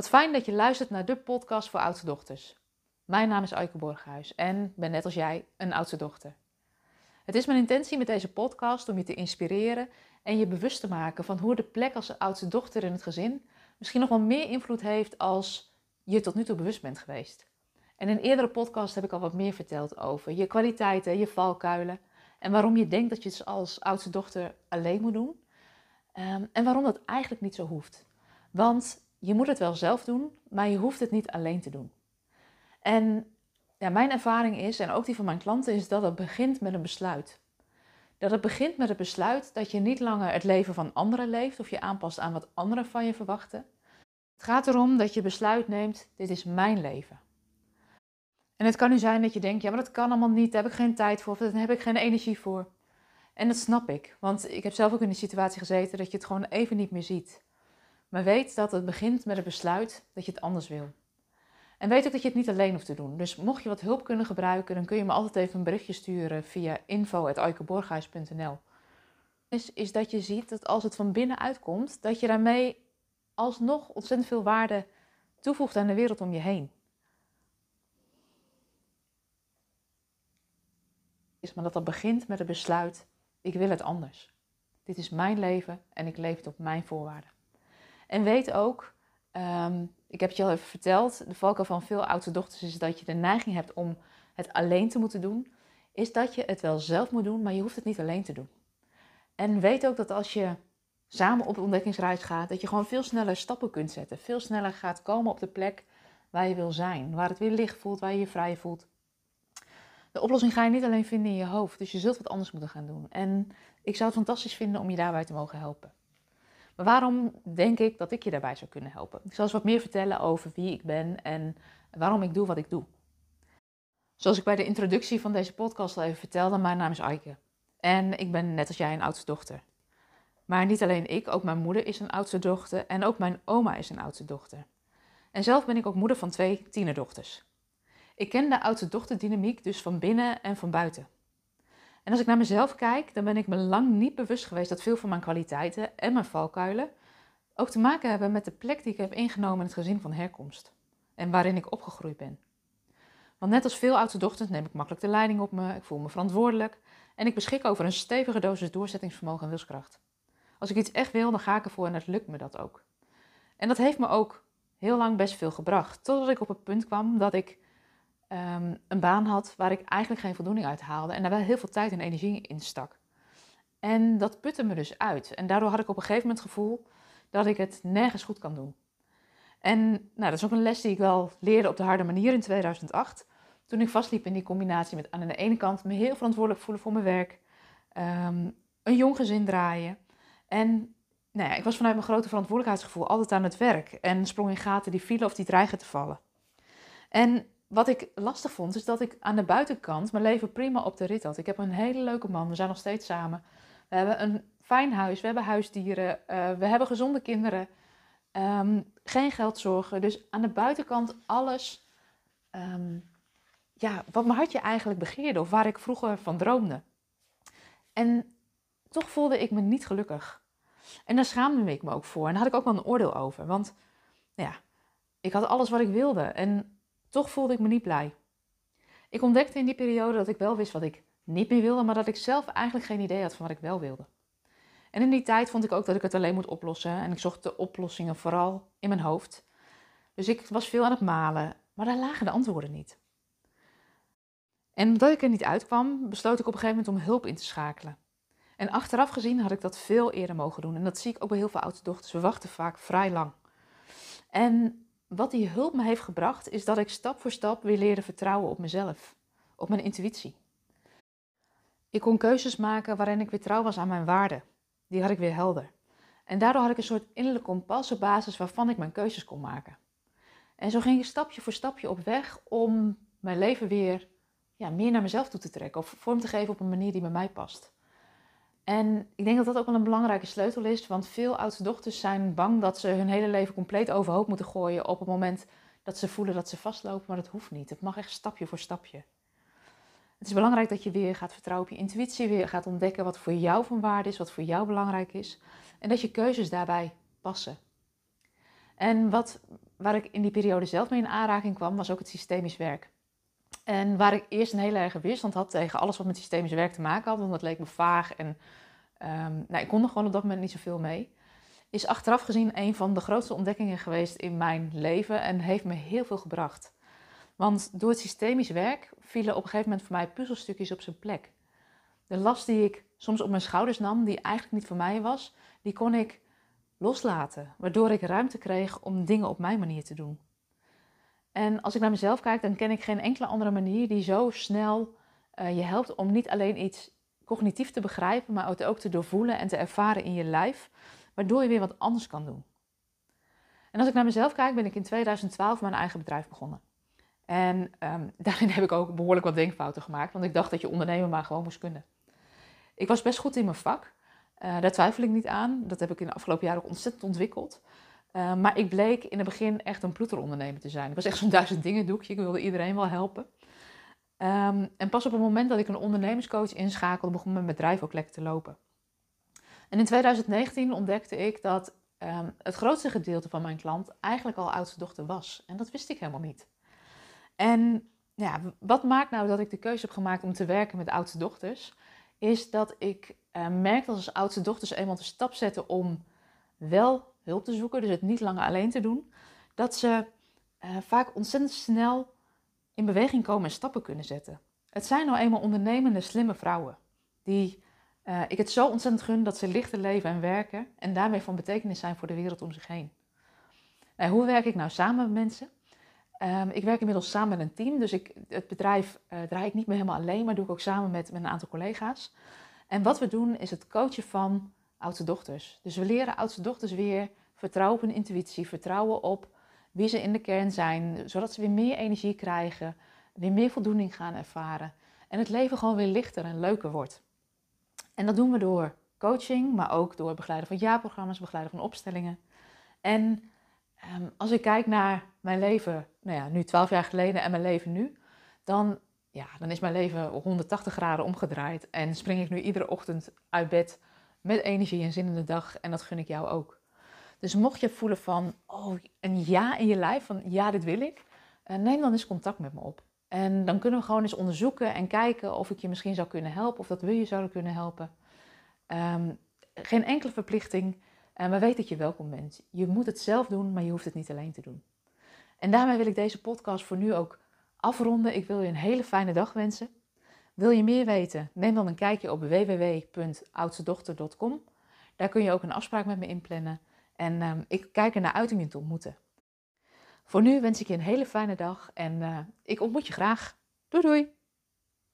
Wat fijn dat je luistert naar de podcast voor oudste dochters. Mijn naam is Aike Borghuis en ben net als jij een oudste dochter. Het is mijn intentie met deze podcast om je te inspireren en je bewust te maken van hoe de plek als oudste dochter in het gezin misschien nog wel meer invloed heeft als je tot nu toe bewust bent geweest. En in een eerdere podcast heb ik al wat meer verteld over je kwaliteiten, je valkuilen en waarom je denkt dat je het als oudste dochter alleen moet doen. Ehm, en waarom dat eigenlijk niet zo hoeft. Want je moet het wel zelf doen, maar je hoeft het niet alleen te doen. En ja, mijn ervaring is, en ook die van mijn klanten, is dat het begint met een besluit. Dat het begint met het besluit dat je niet langer het leven van anderen leeft of je aanpast aan wat anderen van je verwachten. Het gaat erom dat je besluit neemt, dit is mijn leven. En het kan nu zijn dat je denkt, ja maar dat kan allemaal niet, daar heb ik geen tijd voor, of daar heb ik geen energie voor. En dat snap ik, want ik heb zelf ook in die situatie gezeten dat je het gewoon even niet meer ziet. Maar weet dat het begint met het besluit dat je het anders wil. En weet ook dat je het niet alleen hoeft te doen. Dus mocht je wat hulp kunnen gebruiken, dan kun je me altijd even een berichtje sturen via info.aikeborghuis.nl. Is, is dat je ziet dat als het van binnen uitkomt, dat je daarmee alsnog ontzettend veel waarde toevoegt aan de wereld om je heen. Is maar dat dat begint met het besluit: ik wil het anders. Dit is mijn leven en ik leef het op mijn voorwaarden. En weet ook, ehm, ik heb het je al even verteld, de valkuil van veel oudste dochters is dat je de neiging hebt om het alleen te moeten doen. Is dat je het wel zelf moet doen, maar je hoeft het niet alleen te doen. En weet ook dat als je samen op ontdekkingsreis gaat, dat je gewoon veel sneller stappen kunt zetten. Veel sneller gaat komen op de plek waar je wil zijn. Waar het weer licht voelt, waar je je vrij voelt. De oplossing ga je niet alleen vinden in je hoofd, dus je zult wat anders moeten gaan doen. En ik zou het fantastisch vinden om je daarbij te mogen helpen. Waarom denk ik dat ik je daarbij zou kunnen helpen? Ik zal eens wat meer vertellen over wie ik ben en waarom ik doe wat ik doe. Zoals ik bij de introductie van deze podcast al even vertelde, mijn naam is Aike. En ik ben net als jij een oudste dochter. Maar niet alleen ik, ook mijn moeder is een oudste dochter en ook mijn oma is een oudste dochter. En zelf ben ik ook moeder van twee tienerdochters. Ik ken de oudste dochterdynamiek dus van binnen en van buiten. En als ik naar mezelf kijk, dan ben ik me lang niet bewust geweest dat veel van mijn kwaliteiten en mijn valkuilen ook te maken hebben met de plek die ik heb ingenomen in het gezin van herkomst en waarin ik opgegroeid ben. Want net als veel oudste dochters neem ik makkelijk de leiding op me, ik voel me verantwoordelijk en ik beschik over een stevige dosis doorzettingsvermogen en wilskracht. Als ik iets echt wil, dan ga ik ervoor en het lukt me dat ook. En dat heeft me ook heel lang best veel gebracht, totdat ik op het punt kwam dat ik um, een baan had waar ik eigenlijk geen voldoening uit haalde en daar wel heel veel tijd en energie in stak. En dat putte me dus uit. En daardoor had ik op een gegeven moment het gevoel dat ik het nergens goed kan doen. En nou, dat is ook een les die ik wel leerde op de harde manier in 2008. Toen ik vastliep in die combinatie met aan de ene kant me heel verantwoordelijk voelen voor mijn werk, um, een jong gezin draaien. En nou ja, ik was vanuit mijn grote verantwoordelijkheidsgevoel altijd aan het werk en sprong in gaten die vielen of die dreigen te vallen. En wat ik lastig vond, is dat ik aan de buitenkant mijn leven prima op de rit had. Ik heb een hele leuke man, we zijn nog steeds samen. We hebben een fijn huis, we hebben huisdieren, uh, we hebben gezonde kinderen, um, geen geldzorgen. Dus aan de buitenkant alles um, ja, wat mijn hartje eigenlijk begeerde of waar ik vroeger van droomde. En toch voelde ik me niet gelukkig. En daar schaamde ik me ook voor. En daar had ik ook wel een oordeel over. Want ja, ik had alles wat ik wilde. En toch voelde ik me niet blij. Ik ontdekte in die periode dat ik wel wist wat ik niet meer wilde, maar dat ik zelf eigenlijk geen idee had van wat ik wel wilde. En in die tijd vond ik ook dat ik het alleen moet oplossen en ik zocht de oplossingen vooral in mijn hoofd. Dus ik was veel aan het malen, maar daar lagen de antwoorden niet. En omdat ik er niet uitkwam, besloot ik op een gegeven moment om hulp in te schakelen. En achteraf gezien had ik dat veel eerder mogen doen. En dat zie ik ook bij heel veel oudste dochters. We wachten vaak vrij lang. En wat die hulp me heeft gebracht, is dat ik stap voor stap weer leerde vertrouwen op mezelf, op mijn intuïtie. Ik kon keuzes maken waarin ik weer trouw was aan mijn waarden. Die had ik weer helder. En daardoor had ik een soort innerlijk kompas basis waarvan ik mijn keuzes kon maken. En zo ging ik stapje voor stapje op weg om mijn leven weer ja, meer naar mezelf toe te trekken. Of vorm te geven op een manier die bij mij past. En ik denk dat dat ook wel een belangrijke sleutel is, want veel oudste dochters zijn bang dat ze hun hele leven compleet overhoop moeten gooien op het moment dat ze voelen dat ze vastlopen, maar dat hoeft niet. Het mag echt stapje voor stapje. Het is belangrijk dat je weer gaat vertrouwen op je intuïtie, weer gaat ontdekken wat voor jou van waarde is, wat voor jou belangrijk is en dat je keuzes daarbij passen. En wat, waar ik in die periode zelf mee in aanraking kwam, was ook het systemisch werk. En waar ik eerst een hele erge weerstand had tegen alles wat met systemisch werk te maken had, want dat leek me vaag en um, nou, ik kon er gewoon op dat moment niet zoveel mee, is achteraf gezien een van de grootste ontdekkingen geweest in mijn leven en heeft me heel veel gebracht. Want door het systemisch werk vielen op een gegeven moment voor mij puzzelstukjes op zijn plek. De last die ik soms op mijn schouders nam, die eigenlijk niet voor mij was, die kon ik loslaten, waardoor ik ruimte kreeg om dingen op mijn manier te doen. En als ik naar mezelf kijk, dan ken ik geen enkele andere manier die zo snel uh, je helpt om niet alleen iets cognitief te begrijpen, maar ook te doorvoelen en te ervaren in je lijf, waardoor je weer wat anders kan doen. En als ik naar mezelf kijk, ben ik in 2012 mijn eigen bedrijf begonnen. En um, daarin heb ik ook behoorlijk wat denkfouten gemaakt, want ik dacht dat je ondernemen maar gewoon moest kunnen. Ik was best goed in mijn vak, uh, daar twijfel ik niet aan. Dat heb ik in de afgelopen jaren ook ontzettend ontwikkeld. Uh, maar ik bleek in het begin echt een ploeterondernemer te zijn. Ik was echt zo'n duizend dingen doekje. Ik wilde iedereen wel helpen. Um, en pas op het moment dat ik een ondernemerscoach inschakelde, begon mijn bedrijf ook lekker te lopen. En in 2019 ontdekte ik dat um, het grootste gedeelte van mijn klant eigenlijk al oudste dochter was. En dat wist ik helemaal niet. En ja, wat maakt nou dat ik de keuze heb gemaakt om te werken met oudste dochters? Is dat ik uh, merk dat als oudste dochters eenmaal de stap zetten om wel hulp te zoeken, dus het niet langer alleen te doen, dat ze uh, vaak ontzettend snel in beweging komen en stappen kunnen zetten. Het zijn nou eenmaal ondernemende, slimme vrouwen die uh, ik het zo ontzettend gun dat ze lichter leven en werken en daarmee van betekenis zijn voor de wereld om zich heen. Uh, hoe werk ik nou samen met mensen? Um, ik werk inmiddels samen met een team, dus ik, het bedrijf draai ik niet meer helemaal alleen, maar doe ik ook samen met een aantal collega's. En wat we doen is het coachen van oudste dochters. Dus we leren oudste dochters weer vertrouwen op hun intuïtie, vertrouwen op wie ze in de kern zijn, zodat ze weer meer energie krijgen, weer meer voldoening gaan ervaren en het leven gewoon weer lichter en leuker wordt. En dat doen we door coaching, maar ook door begeleiden van jaarprogramma's, begeleiden van opstellingen. En um, als ik kijk naar mijn leven, nou ja, nu 12 jaar geleden en mijn leven nu, dan, ja, dan is mijn leven 180 graden omgedraaid en spring ik nu iedere ochtend uit bed met energie en zin in de dag en dat gun ik jou ook. Dus mocht je voelen van, oh, een ja in je lijf, van ja, dit wil ik, uh, neem dan eens contact met me op. En dan kunnen we gewoon eens onderzoeken en kijken of ik je misschien zou kunnen helpen, of dat we je zouden kunnen helpen. Um, geen enkele verplichting, en uh, we weten dat je welkom bent. Je moet het zelf doen, maar je hoeft het niet alleen te doen. En daarmee wil ik deze podcast voor nu ook afronden. Ik wil je een hele fijne dag wensen. Wil je meer weten? Neem dan een kijkje op www.oudstedochter.com. Daar kun je ook een afspraak met me inplannen. En um, ik kijk er naar uit om je te ontmoeten. Voor nu wens ik je een hele fijne dag en uh, ik ontmoet je graag. Doei doei!